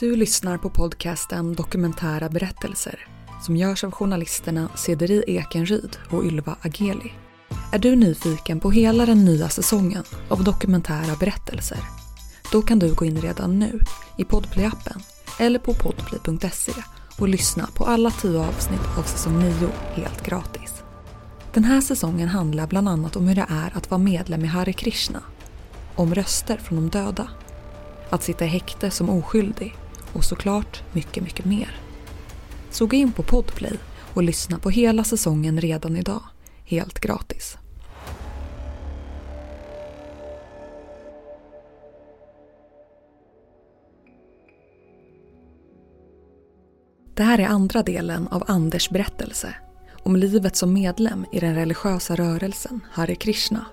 Du lyssnar på podcasten Dokumentära berättelser som görs av journalisterna Cederi Ekenryd och Ylva Ageli. Är du nyfiken på hela den nya säsongen av dokumentära berättelser? Då kan du gå in redan nu i Podplay-appen eller på podplay.se och lyssna på alla tio avsnitt av säsong 9 helt gratis. Den här säsongen handlar bland annat om hur det är att vara medlem i Hare Krishna, om röster från de döda, att sitta i häkte som oskyldig och såklart mycket, mycket mer. Så gå in på Podplay och lyssna på hela säsongen redan idag, helt gratis. Det här är andra delen av Anders berättelse om livet som medlem i den religiösa rörelsen Hare Krishna.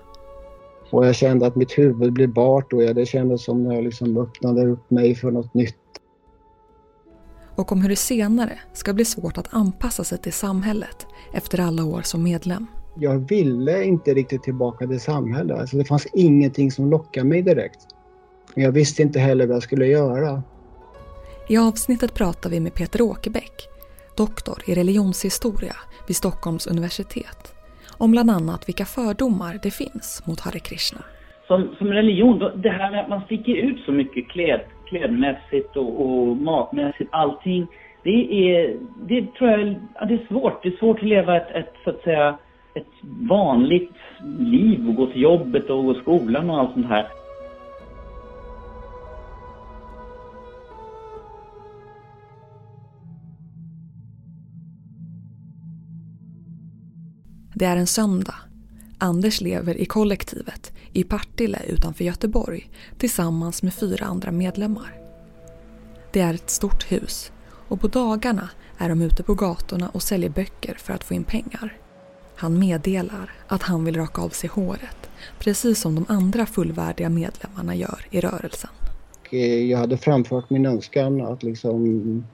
Och jag kände att mitt huvud blev bart och det kändes som när jag liksom öppnade upp mig för något nytt. Och om hur det senare ska bli svårt att anpassa sig till samhället efter alla år som medlem. Jag ville inte riktigt tillbaka till samhället. Alltså det fanns ingenting som lockade mig direkt. Men jag visste inte heller vad jag skulle göra. I avsnittet pratar vi med Peter Åkerbäck, doktor i religionshistoria vid Stockholms universitet, om bland annat vilka fördomar det finns mot Hare Krishna. Som, som religion, då, det här med att man sticker ut så mycket kläd, klädmässigt och, och matmässigt, allting. Det är, det tror jag, ja, det är svårt. Det är svårt att leva ett, ett, så att säga, ett vanligt liv och gå till jobbet och gå skolan och allt sånt här. Det är en söndag. Anders lever i kollektivet i Partille utanför Göteborg tillsammans med fyra andra medlemmar. Det är ett stort hus och på dagarna är de ute på gatorna och säljer böcker för att få in pengar. Han meddelar att han vill raka av sig håret precis som de andra fullvärdiga medlemmarna gör i rörelsen. Eh, jag hade framfört min önskan att liksom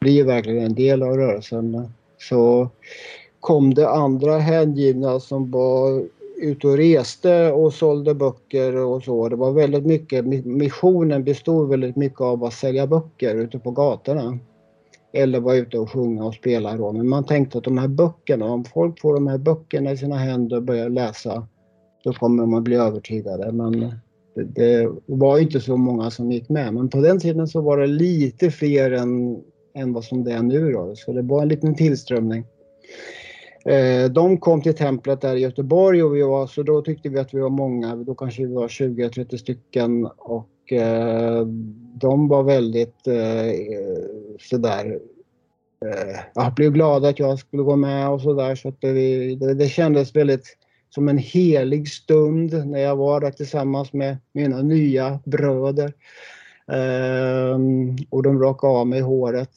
bli verkligen en del av rörelsen. Så kom det andra hängivna som var ute och reste och sålde böcker och så. Det var väldigt mycket, missionen bestod väldigt mycket av att sälja böcker ute på gatorna. Eller vara ute och sjunga och spela då. Men man tänkte att de här böckerna, om folk får de här böckerna i sina händer och börjar läsa, då kommer de att bli övertygade. Men det, det var inte så många som gick med. Men på den tiden så var det lite fler än, än vad som det är nu då. Så det var en liten tillströmning. Eh, de kom till templet där i Göteborg och vi var, så då tyckte vi att vi var många, då kanske vi var 20-30 stycken och eh, de var väldigt eh, sådär, jag blev glada att jag skulle gå med och sådär. Så att det, det, det kändes väldigt som en helig stund när jag var där tillsammans med mina nya bröder. Ehm, och de rakade av mig håret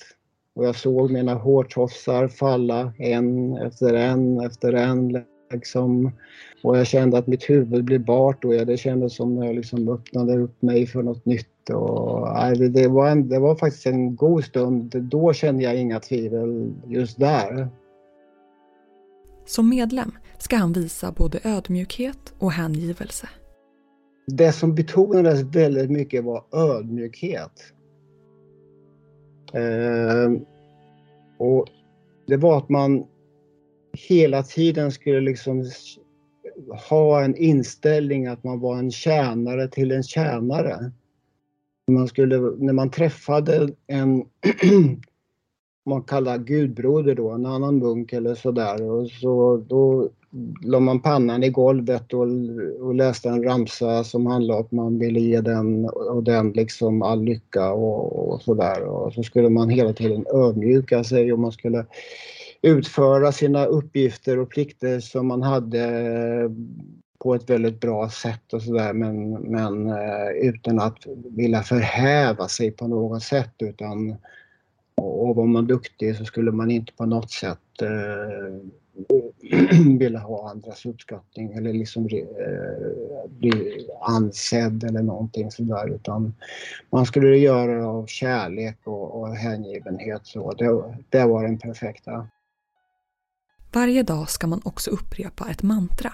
och jag såg mina hårtofsar falla en efter en efter en. Liksom. Och jag kände att mitt huvud blev bart och det kändes som när jag liksom öppnade upp mig för något nytt. Och, det, det, var en, det var faktiskt en god stund. Då kände jag inga tvivel just där. Som medlem ska han visa både ödmjukhet och hängivelse. Det som betonades väldigt mycket var ödmjukhet. Eh, och det var att man hela tiden skulle liksom ha en inställning att man var en tjänare till en tjänare. Man skulle, när man träffade en, man kallar gudbroder då, en annan munk eller sådär, och så då la man pannan i golvet och, och läste en ramsa som handlade om att man ville ge den och den liksom all lycka och, och sådär. Och så skulle man hela tiden ödmjuka sig och man skulle utföra sina uppgifter och plikter som man hade på ett väldigt bra sätt och sådär men, men eh, utan att vilja förhäva sig på något sätt utan och var man duktig så skulle man inte på något sätt eh, ville ha andras uppskattning eller liksom eh, bli ansedd eller någonting sådär utan man skulle göra det av kärlek och, och hängivenhet så det, det var den perfekta. Varje dag ska man också upprepa ett mantra.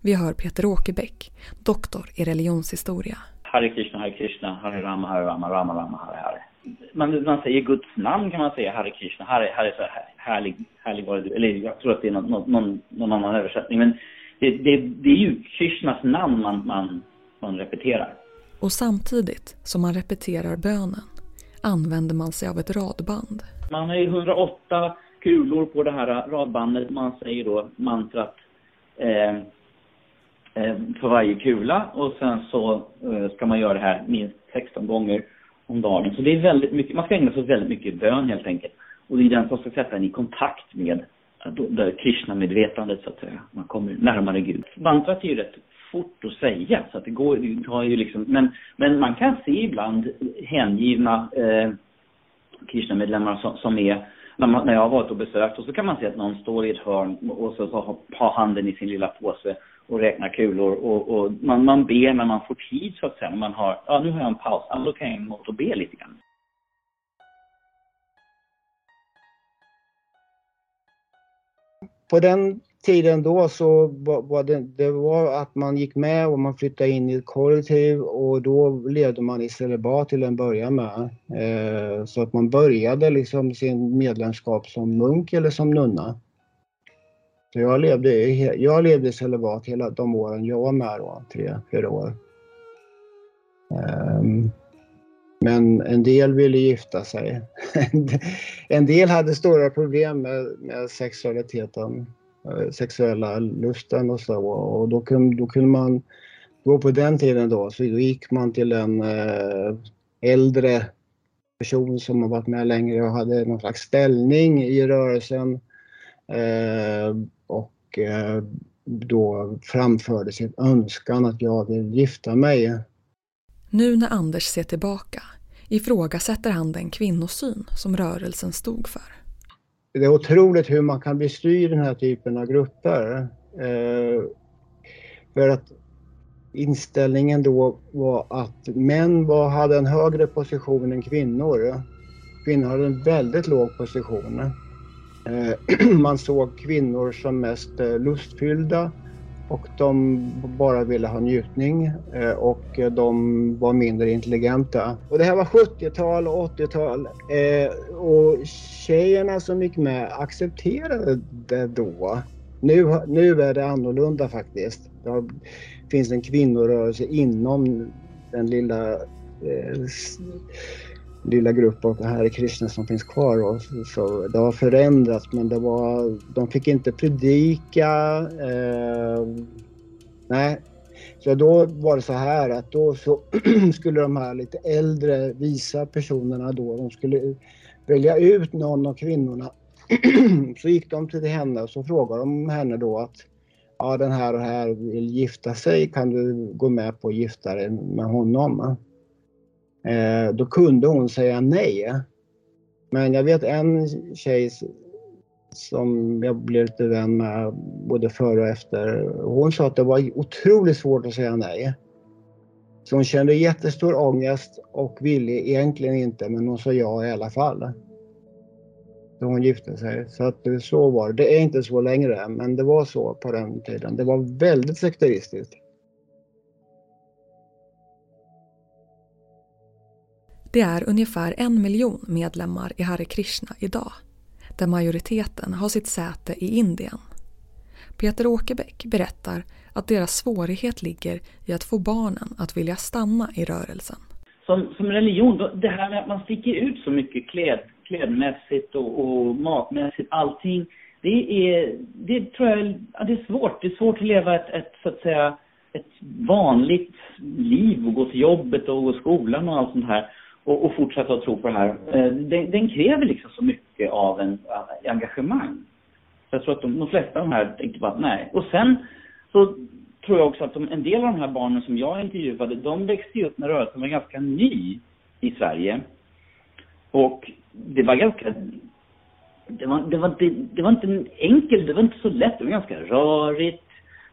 Vi hör Peter Åkerbäck, doktor i religionshistoria. Hare Krishna, Hare Krishna, Hare Rama, Hare Rama, Rama Rama, Hare Hare. Man, man säger Guds namn kan man säga, Hare Krishna. Hare, Hare så här, härlig, härlig var du. Eller jag tror att det är någon, någon, någon annan översättning. Men det, det, det är ju Krishnas namn man, man, man repeterar. Och samtidigt som man repeterar bönen använder man sig av ett radband. Man har ju 108 kulor på det här radbandet. Man säger då mantrat eh, eh, för varje kula och sen så eh, ska man göra det här minst 16 gånger om dagen. Så det är väldigt mycket, man ska ägna sig åt väldigt mycket bön helt enkelt. Och det är den som ska sätta en i kontakt med det Krishna-medvetandet så att säga. Man kommer närmare Gud. Mantrat är ju rätt fort att säga så att det går, det har ju liksom, men, men man kan se ibland hängivna eh, Krishna-medlemmar som, som är när, man, när jag har varit och besökt och så kan man se att någon står i ett hörn och så, så har handen i sin lilla påse och räknar kulor och, och man, man ber när man får tid så att säga. Man har, ja nu har jag en paus, ja, då kan jag gå och be lite grann. På den tiden då så var det, det var att man gick med och man flyttade in i ett kollektiv och då levde man i celibat till en början med. Eh, så att man började liksom sin medlemskap som munk eller som nunna. Så jag levde, jag levde celibat hela de åren jag var med då, tre, fyra år. Um, men en del ville gifta sig. en del hade stora problem med, med sexualiteten, eh, sexuella lusten och så. Och då kunde, då kunde man, då på den tiden då, så då gick man till en eh, äldre person som har varit med längre och hade någon slags ställning i rörelsen. Äh, och äh, då framförde sin önskan att jag vill gifta mig. Nu när Anders ser tillbaka ifrågasätter han den kvinnosyn som rörelsen stod för. Det är otroligt hur man kan bli styrd i den här typen av grupper. Eh, för att inställningen då var att män var, hade en högre position än kvinnor. Kvinnor hade en väldigt låg position. Eh, man såg kvinnor som mest eh, lustfyllda och de bara ville ha njutning eh, och de var mindre intelligenta. Och det här var 70-tal och 80-tal och tjejerna som gick med accepterade det då. Nu, nu är det annorlunda faktiskt. Det finns en kvinnorörelse inom den lilla eh, lilla grupp av här kristna som finns kvar. Och så det har förändrats men det var, de fick inte predika. Eh, nej. Så då var det så här att då så skulle de här lite äldre visa personerna då, de skulle välja ut någon av kvinnorna. så gick de till henne och så frågade de henne då att ja den här och här vill gifta sig, kan du gå med på att gifta dig med honom? Eh, då kunde hon säga nej. Men jag vet en tjej som jag blev lite vän med både före och efter. Hon sa att det var otroligt svårt att säga nej. Så hon kände jättestor ångest och ville egentligen inte men hon sa ja i alla fall. Då hon gifte sig. Så att så var det. Det är inte så längre men det var så på den tiden. Det var väldigt sekteristiskt. Det är ungefär en miljon medlemmar i Hare Krishna idag, där majoriteten har sitt säte i Indien. Peter Åkerbäck berättar att deras svårighet ligger i att få barnen att vilja stanna i rörelsen. Som, som religion, det här med att man sticker ut så mycket kläd, klädmässigt och, och matmässigt, allting. Det är, det tror jag, ja, det är svårt. Det är svårt att leva ett, ett så att säga, ett vanligt liv och gå till jobbet och gå till skolan och allt sånt här och, och fortsätta att tro på det här. Eh, den, den, kräver liksom så mycket av en eh, engagemang. Så jag tror att de, de flesta av de här tänkte bara nej. Och sen så tror jag också att de, en del av de här barnen som jag intervjuade, de växte ju upp när rörelsen var ganska ny i Sverige. Och det var ganska det var, det, var, det, det var inte enkelt, det var inte så lätt, det var ganska rörigt.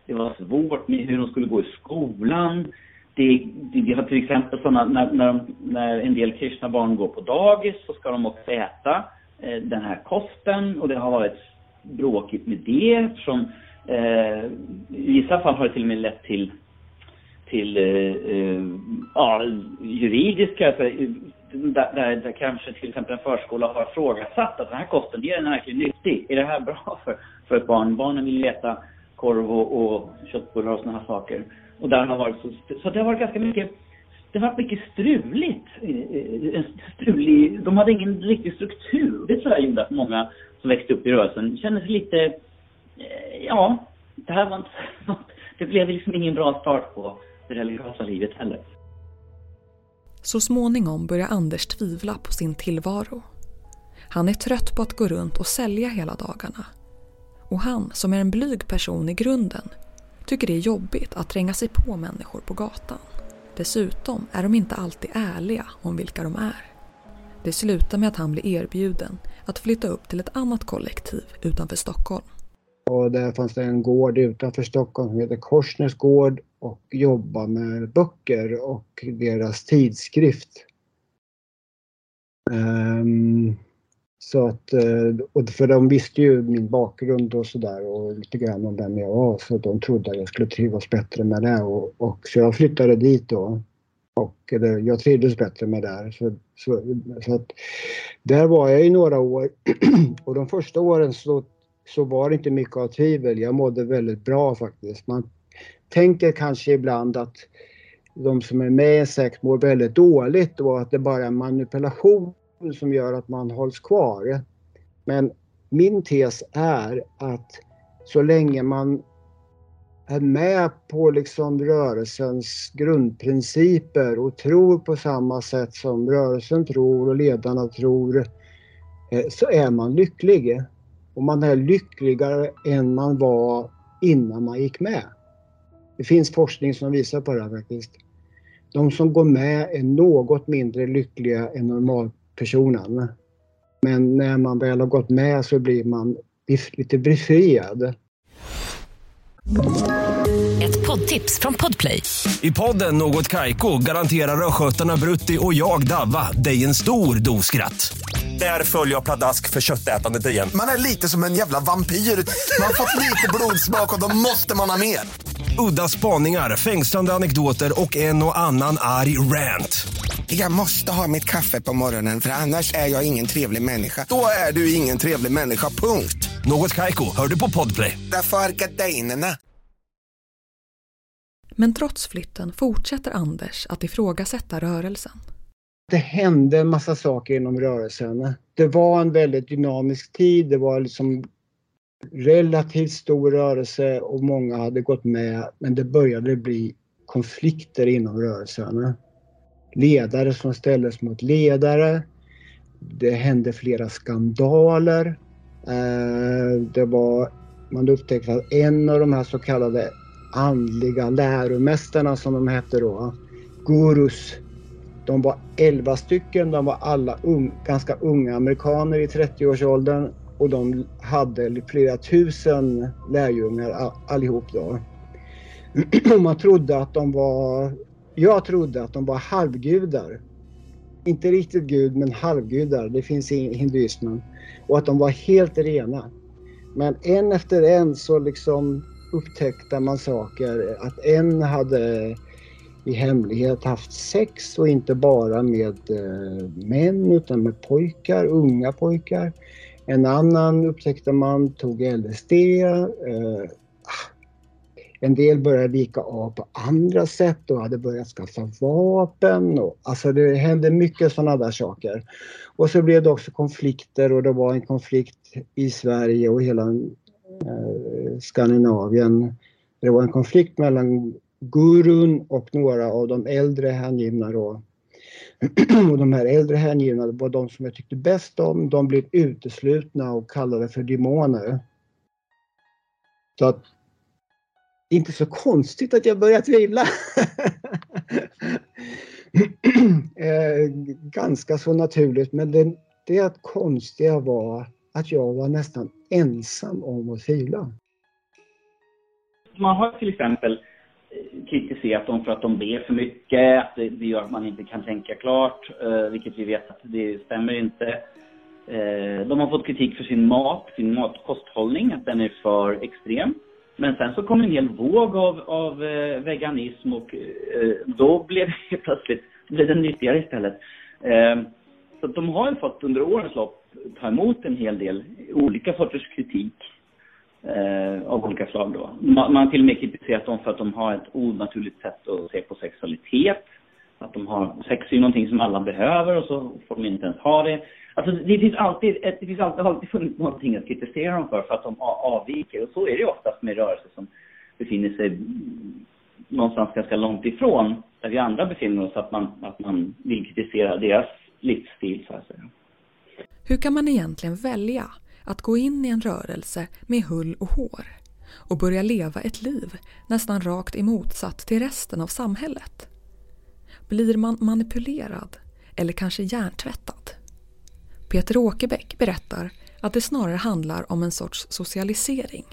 Det var svårt med hur de skulle gå i skolan det, det, vi har till exempel sådana, när, när, när en del kristna barn går på dagis så ska de också äta eh, den här kosten och det har varit bråkigt med det eftersom eh, i vissa fall har det till och med lett till till eh, eh ja, juridiska, alltså, där, där, där, kanske till exempel en förskola har ifrågasatt att den här kosten, är den verkligen nyttig? Är det här bra för, för ett barn? Barnen vill äta korv och, och köttbullar och sådana här saker. Och där har varit så, så det har varit ganska mycket det har varit mycket struligt. Strulig, de hade ingen riktig struktur. Det tror jag gjorde att många som växte upp i rörelsen kände sig lite, eh, ja, det här var inte, det blev liksom ingen bra start på det religiösa livet heller. Så småningom börjar Anders tvivla på sin tillvaro. Han är trött på att gå runt och sälja hela dagarna. Och han, som är en blyg person i grunden, tycker det är jobbigt att tränga sig på människor på gatan. Dessutom är de inte alltid ärliga om vilka de är. Det slutar med att han blir erbjuden att flytta upp till ett annat kollektiv utanför Stockholm. Och där fanns det en gård utanför Stockholm som heter Korsnäs gård och jobbar med böcker och deras tidskrift. Um, så att, eh, och för de visste ju min bakgrund och sådär och lite grann om vem jag var så de trodde att jag skulle trivas bättre med det och, och så jag flyttade dit då. Och det, jag trivdes bättre med det. Så, så, så att, där var jag i några år och de första åren så, så var det inte mycket av tvivel. Jag mådde väldigt bra faktiskt. Man tänker kanske ibland att de som är med i en sekt mår väldigt dåligt och att det bara är manipulation som gör att man hålls kvar. Men min tes är att så länge man är med på liksom rörelsens grundprinciper och tror på samma sätt som rörelsen tror och ledarna tror eh, så är man lycklig. Och man är lyckligare än man var innan man gick med. Det finns forskning som visar på det faktiskt. De som går med är något mindre lyckliga än normalt normalpersonen. Men när man väl har gått med så blir man lite befriad. Ett poddtips från Podplay. I podden Något Kaiko garanterar östgötarna Brutti och jag, Davva, dig en stor dos skratt. Där följer jag pladask för köttätandet igen. Man är lite som en jävla vampyr. Man har fått lite blodsmak och då måste man ha mer. Udda spaningar, fängslande anekdoter och en och annan arg rant. Jag måste ha mitt kaffe på morgonen för annars är jag ingen trevlig människa. Då är du ingen trevlig människa, punkt. Något Kaiko, hör du på Podplay. Därför är gardinerna. Men trots flytten fortsätter Anders att ifrågasätta rörelsen. Det hände en massa saker inom rörelsen. Det var en väldigt dynamisk tid. Det var liksom relativt stor rörelse och många hade gått med men det började bli konflikter inom rörelsen. Ledare som ställdes mot ledare. Det hände flera skandaler. Eh, det var, man upptäckte att en av de här så kallade andliga läromästarna som de hette då, gurus, de var 11 stycken, de var alla un, ganska unga amerikaner i 30-årsåldern och de hade flera tusen lärjungar allihop då. Man trodde att de var, jag trodde att de var halvgudar. Inte riktigt gud men halvgudar, det finns i hinduismen. Och att de var helt rena. Men en efter en så liksom upptäckte man saker. Att en hade i hemlighet haft sex och inte bara med eh, män utan med pojkar, unga pojkar. En annan upptäckte man tog LSD. Eh, en del började vika av på andra sätt och hade börjat skaffa vapen. Och, alltså det hände mycket sådana där saker. Och så blev det också konflikter och det var en konflikt i Sverige och hela eh, Skandinavien. Det var en konflikt mellan gurun och några av de äldre hängivna då. och de här äldre hängivna var de som jag tyckte bäst om. De blev uteslutna och kallade för demoner. Så att det är inte så konstigt att jag börjar tvivla. eh, ganska så naturligt men det, det konstiga var att jag var nästan ensam om att tvivla. Man har till exempel kritiserat dem för att de ber för mycket, att det gör att man inte kan tänka klart, eh, vilket vi vet att det stämmer inte. Eh, de har fått kritik för sin mat, sin matkosthållning, att den är för extrem. Men sen så kom en hel våg av, av eh, veganism och eh, då blev det plötsligt blev den nyttigare istället. Eh, så de har ju fått under årens lopp ta emot en hel del olika sorters kritik eh, av olika slag då. Man, man har till och med kritiserat dem för att de har ett onaturligt sätt att se på sexualitet. Att de har, sex är ju någonting som alla behöver och så får de inte ens ha det. Alltså det finns alltid, det finns alltid, alltid funnits någonting att kritisera dem för, för att de avviker. Och så är det ju oftast med rörelser som befinner sig någonstans ganska långt ifrån där vi andra befinner oss, att man, att man vill kritisera deras livsstil så att säga. Hur kan man egentligen välja att gå in i en rörelse med hull och hår och börja leva ett liv nästan rakt emotsatt till resten av samhället? Blir man manipulerad eller kanske hjärntvättad? Peter Åkerbäck berättar att det snarare handlar om en sorts socialisering.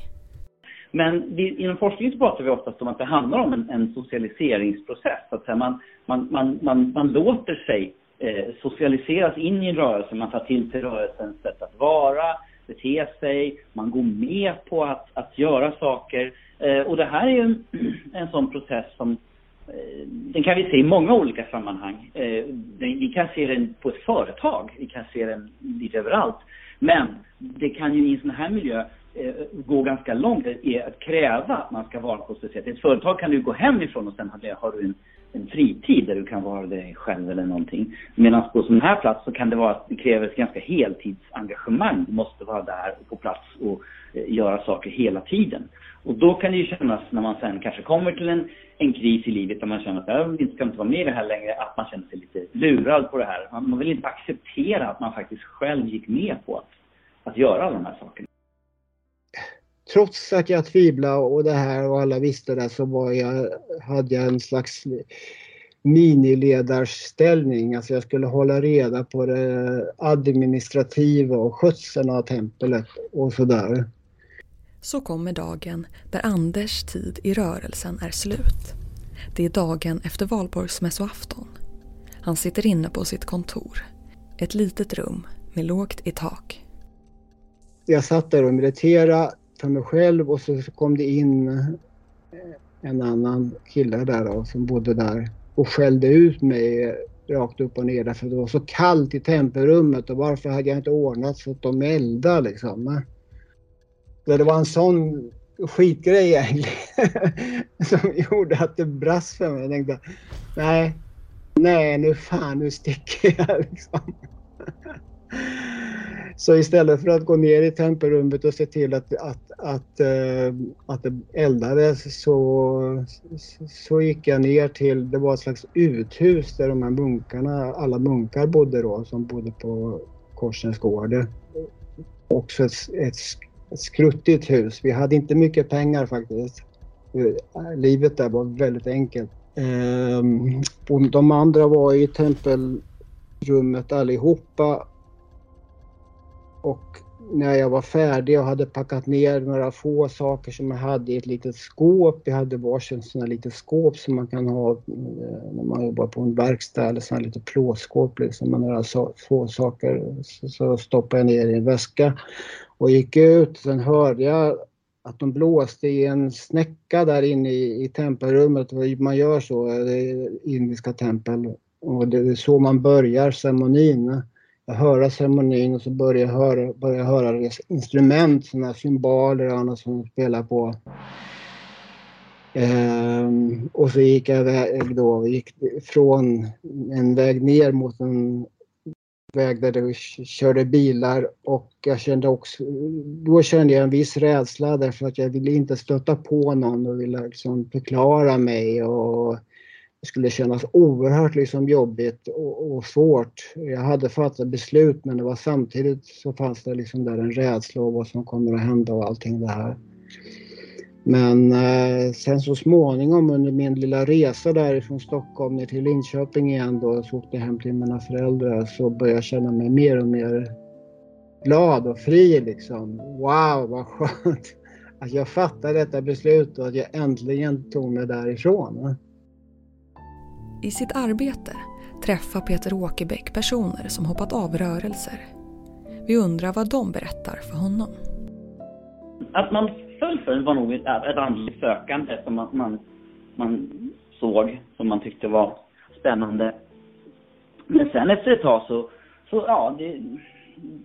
Men vi, inom forskningen så pratar vi oftast om att det handlar om en, en socialiseringsprocess. Att man, man, man, man, man låter sig eh, socialiseras in i en rörelse, man tar till sig rörelsens sätt att vara, bete sig, man går med på att, att göra saker. Eh, och det här är ju en, en sån process som eh, den kan vi se i många olika sammanhang. Eh, vi kan se den på ett företag, vi kan se den lite överallt. Men det kan ju i en sån här miljö eh, gå ganska långt i att kräva att man ska vara på ett speciellt I ett företag kan du gå hemifrån och sen har du en en fritid där du kan vara dig själv eller någonting. Medan på sån här plats så kan det vara att det kräver ett ganska heltidsengagemang. Du måste vara där och på plats och eh, göra saker hela tiden. Och då kan det ju kännas när man sen kanske kommer till en, en kris i livet där man känner att äh, jag ska inte vara med i det här längre, att man känner sig lite lurad på det här. Man, man vill inte acceptera att man faktiskt själv gick med på att, att göra alla de här sakerna trots att jag tvivlade och det här och alla visste det så var jag, hade jag en slags miniledarställning. Alltså jag skulle hålla reda på det administrativa och skötseln av templet och sådär. Så kommer dagen där Anders tid i rörelsen är slut. Det är dagen efter valborgsmässoafton. Han sitter inne på sitt kontor. Ett litet rum med lågt i tak. Jag satt där och mediterade för mig själv och så kom det in eh, en annan kille där då, som bodde där och skällde ut mig rakt upp och ner därför det var så kallt i tempelrummet och varför hade jag inte ordnat så att de eldade liksom. Så det var en sån skitgrej egentligen som gjorde att det brast för mig. Jag tänkte nej, nej nu fan nu sticker jag liksom. Så istället för att gå ner i tempelrummet och se till att, att, att, eh, att det eldades så, så gick jag ner till, det var ett slags uthus där de här munkarna, alla munkar bodde då som bodde på Korsens gård. Också ett, ett, ett skruttigt hus. Vi hade inte mycket pengar faktiskt. Livet där var väldigt enkelt. Ehm, de andra var i tempelrummet allihopa och när jag var färdig och hade packat ner några få saker som jag hade i ett litet skåp. Jag hade varsin sån här litet skåp som man kan ha eh, när man jobbar på en verkstad eller sån här litet plåtskåp liksom med några få saker. Så stoppade jag ner i en väska och gick ut. Sen hörde jag att de blåste i en snäcka där inne i, i tempelrummet. Man gör så eh, i indiska tempel. Och det är så man börjar ceremonin höra ceremonin och så började jag höra, började höra instrument, sådana symboler och annat som de spelar på. Ehm, och så gick jag väg då, gick från en väg ner mot en väg där det körde bilar och jag kände också, då kände jag en viss rädsla därför att jag ville inte stöta på någon och ville liksom förklara mig och det skulle kännas oerhört liksom jobbigt och, och, svårt. Jag hade fattat beslut men det var samtidigt så fanns det liksom där en rädsla av vad som kommer att hända och allting det här. Men eh, sen så småningom under min lilla resa därifrån Stockholm ner till Linköping igen då, så åkte jag hem till mina föräldrar så började jag känna mig mer och mer glad och fri liksom. Wow vad skönt att jag fattade detta beslut och att jag äntligen tog mig därifrån. I sitt arbete träffar Peter Åkerbäck personer som hoppat av rörelser. Vi undrar vad de berättar för honom. Att man föll för var nog ett, andligt sökande som man, man, man såg, som man tyckte var spännande. Men sen efter ett tag så, så ja, det,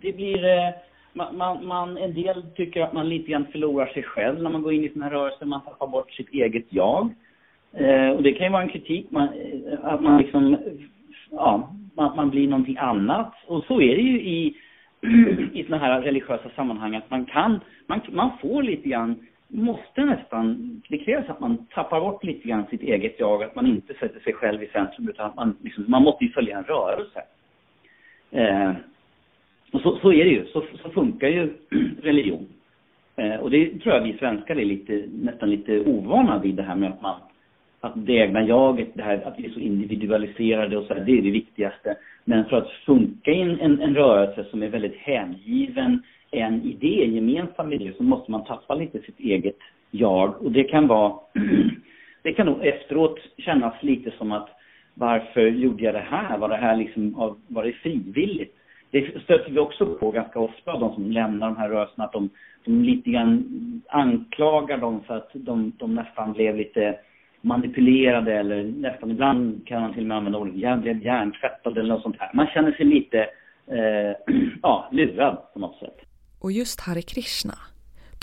det blir... Eh, man, man, man, en del tycker att man lite grann förlorar sig själv när man går in i sina här rörelser. Man tappar bort sitt eget jag. Eh, och det kan ju vara en kritik, man, eh, att man liksom... Ja, att man blir någonting annat. Och så är det ju i, i sådana här religiösa sammanhang att man kan... Man, man får lite grann måste nästan, det krävs att man tappar bort lite grann sitt eget jag, att man inte sätter sig själv i centrum utan att man, liksom, man måste ju följa en rörelse. Eh, och så, så är det ju, så, så funkar ju religion. Eh, och det tror jag vi svenskar är lite, nästan lite ovana vid det här med att man, att det egna jaget, det här att vi är så individualiserade och så här, det är det viktigaste. Men för att funka i en, en, en rörelse som är väldigt hängiven, en idé, en gemensam idé, så måste man tappa lite sitt eget jag. Och det kan vara, det kan nog efteråt kännas lite som att varför gjorde jag det här? Var det här liksom, var det frivilligt? Det stöter vi också på ganska ofta, de som lämnar de här rörelserna, att de, de lite grann anklagar dem för att de, de nästan blev lite manipulerade eller nästan ibland kan man till och med använda ordet blev hjärntvättade eller något sånt här. Man känner sig lite, eh, ja, lurad på något sätt. Och just Hare Krishna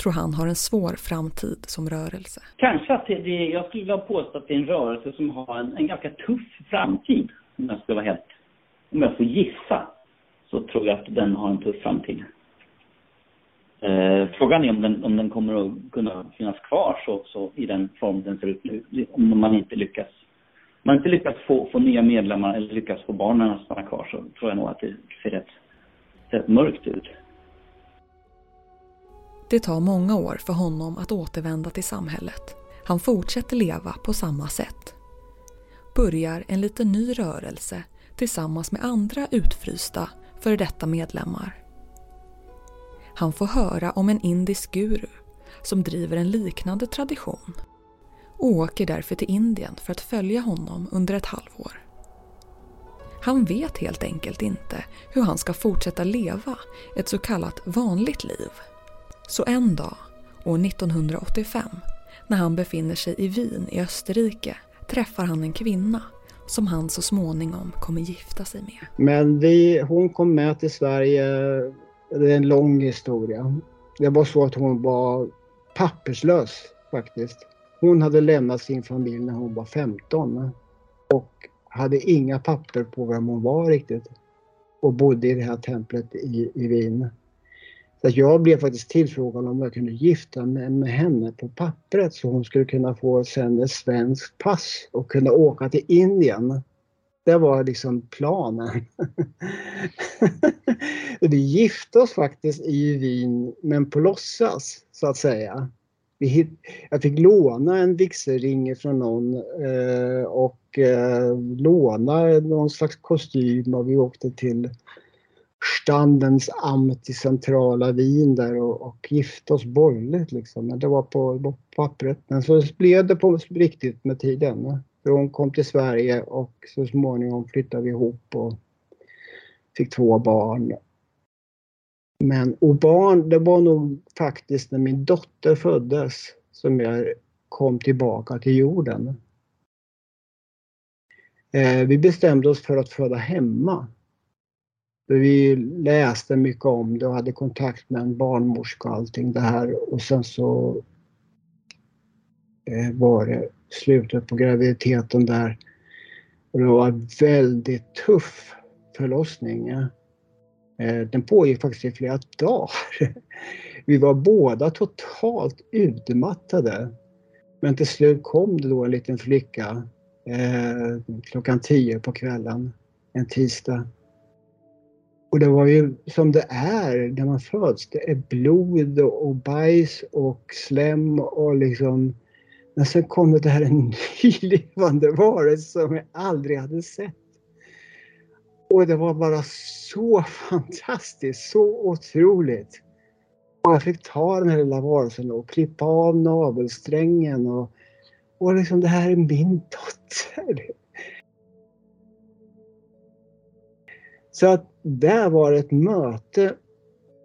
tror han har en svår framtid som rörelse. Kanske att det, det jag skulle vilja påstå att det är en rörelse som har en, en ganska tuff framtid. Om jag ska vara helt, om jag får gissa, så tror jag att den har en tuff framtid. Eh, frågan är om den, om den kommer att kunna finnas kvar så, så i den form den ser ut nu. Om man inte lyckas man inte lyckas få, få nya medlemmar eller lyckas få barnen att stanna kvar så tror jag nog att det ser rätt, rätt mörkt ut. Det tar många år för honom att återvända till samhället. Han fortsätter leva på samma sätt. Börjar en liten ny rörelse tillsammans med andra utfrysta före detta medlemmar. Han får höra om en indisk guru som driver en liknande tradition och åker därför till Indien för att följa honom under ett halvår. Han vet helt enkelt inte hur han ska fortsätta leva ett så kallat vanligt liv. Så en dag, år 1985, när han befinner sig i Wien i Österrike träffar han en kvinna som han så småningom kommer gifta sig med. Men vi, hon kom med till Sverige, det är en lång historia. Det var så att hon var papperslös faktiskt. Hon hade lämnat sin familj när hon var 15 och hade inga papper på vem hon var riktigt och bodde i det här templet i, i Wien. Så jag blev faktiskt tillfrågad om jag kunde gifta mig med henne på pappret så hon skulle kunna få sen ett svenskt pass och kunna åka till Indien. Det var liksom planen. vi gifte oss faktiskt i Wien, men på låtsas så att säga. jag fick låna en vigselring från någon eh, och eh, låna någon slags kostym och vi åkte till standens amt i centrala Wien där och, och gifte oss borgerligt liksom. Men det var på, på pappret. Men så blev det på riktigt med tiden. För hon kom till Sverige och så småningom flyttade vi ihop och fick två barn. Men och barn, det var nog faktiskt när min dotter föddes som jag kom tillbaka till jorden. Eh, vi bestämde oss för att föda hemma. Vi läste mycket om det och hade kontakt med en barnmorska och allting det här och sen så eh, var det slutet på graviditeten där. Och det var en väldigt tuff förlossning. Eh, den pågick faktiskt i flera dagar. Vi var båda totalt utmattade. Men till slut kom det då en liten flicka eh, klockan tio på kvällen en tisdag. Och det var ju som det är när man föds. Det är blod och bajs och slem och liksom... Men sen kom det här en ny levande varelse som jag aldrig hade sett. Och det var bara så fantastiskt, så otroligt. Och jag fick ta den här lilla varelsen och klippa av navelsträngen och, och liksom det här är min dotter. Så att där var det ett möte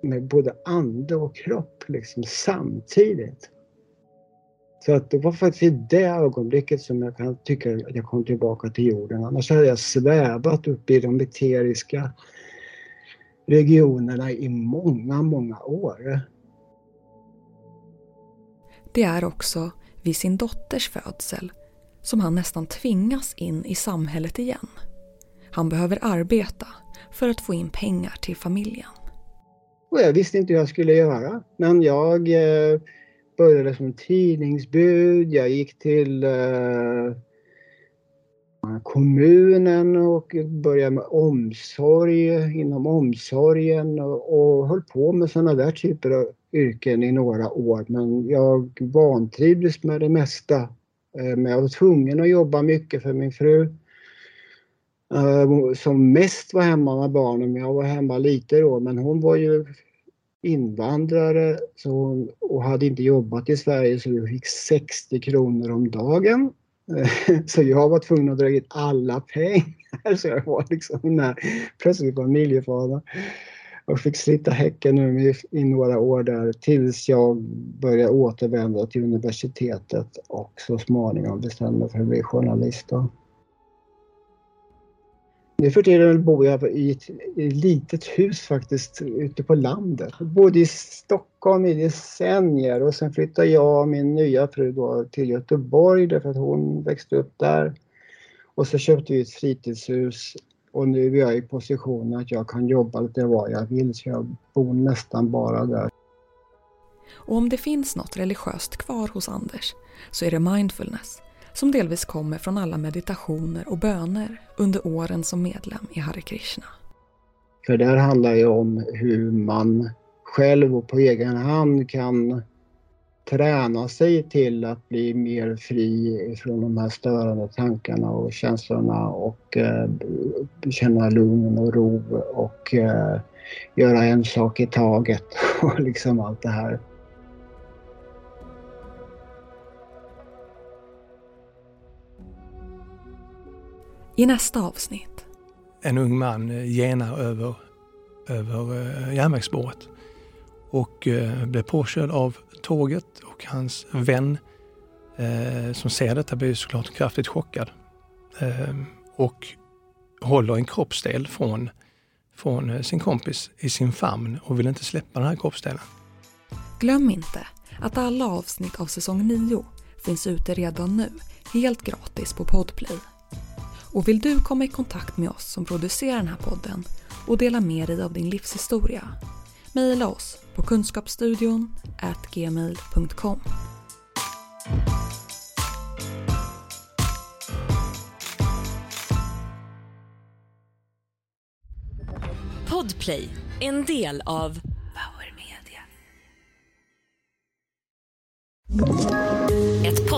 med både ande och kropp liksom samtidigt. Så att det var faktiskt i det ögonblicket som jag kan tycka att jag kom tillbaka till jorden. Annars hade jag svävat uppe i de eteriska regionerna i många, många år. Det är också vid sin dotters födsel som han nästan tvingas in i samhället igen. Han behöver arbeta för att få in pengar till familjen. Och jag visste inte hur jag skulle göra. Men jag eh, började som tidningsbud. Jag gick till eh, kommunen och började med omsorg inom omsorgen och, och höll på med sådana där typer av yrken i några år. Men jag vantrivdes med det mesta. Eh, men jag var tvungen att jobba mycket för min fru. Eh, som mest var hemma med barnen, jag var hemma lite då. Men hon var ju invandrare så hon, och hade inte jobbat i Sverige så vi fick 60 kronor om dagen. Så jag var tvungen att dra in alla pengar. Så jag var liksom när, plötsligt familjefader. Och fick slita häcken nu i, några år där tills jag började återvända till universitetet och så småningom bestämde mig för att bli journalist. Då. Nu för tiden bor jag i ett, i ett litet hus faktiskt ute på landet. Jag bodde i Stockholm i decennier och sen flyttade jag och min nya fru då till Göteborg därför att hon växte upp där. Och så köpte vi ett fritidshus och nu är jag i positionen att jag kan jobba lite var jag vill så jag bor nästan bara där. Och om det finns något religiöst kvar hos Anders så är det mindfulness som delvis kommer från alla meditationer och böner under åren som medlem i Hare Krishna. För det här handlar ju om hur man själv och på egen hand kan träna sig till att bli mer fri från de här störande tankarna och känslorna och eh, känna lugn och ro och eh, göra en sak i taget och liksom allt det här. I nästa avsnitt. En ung man eh, genar över, över eh, järnvägsspåret och eh, blev påkörd av tåget och hans vän som ser detta blir såklart kraftigt chockad och håller en kroppsdel från, från sin kompis i sin famn och vill inte släppa den här kroppsdelen. Glöm inte att alla avsnitt av säsong 9 finns ute redan nu, helt gratis på Podplay. Och vill du komma i kontakt med oss som producerar den här podden och dela med dig av din livshistoria? Maila oss på kunskapsstudion gmail.com. Podplay, en del av Power Media.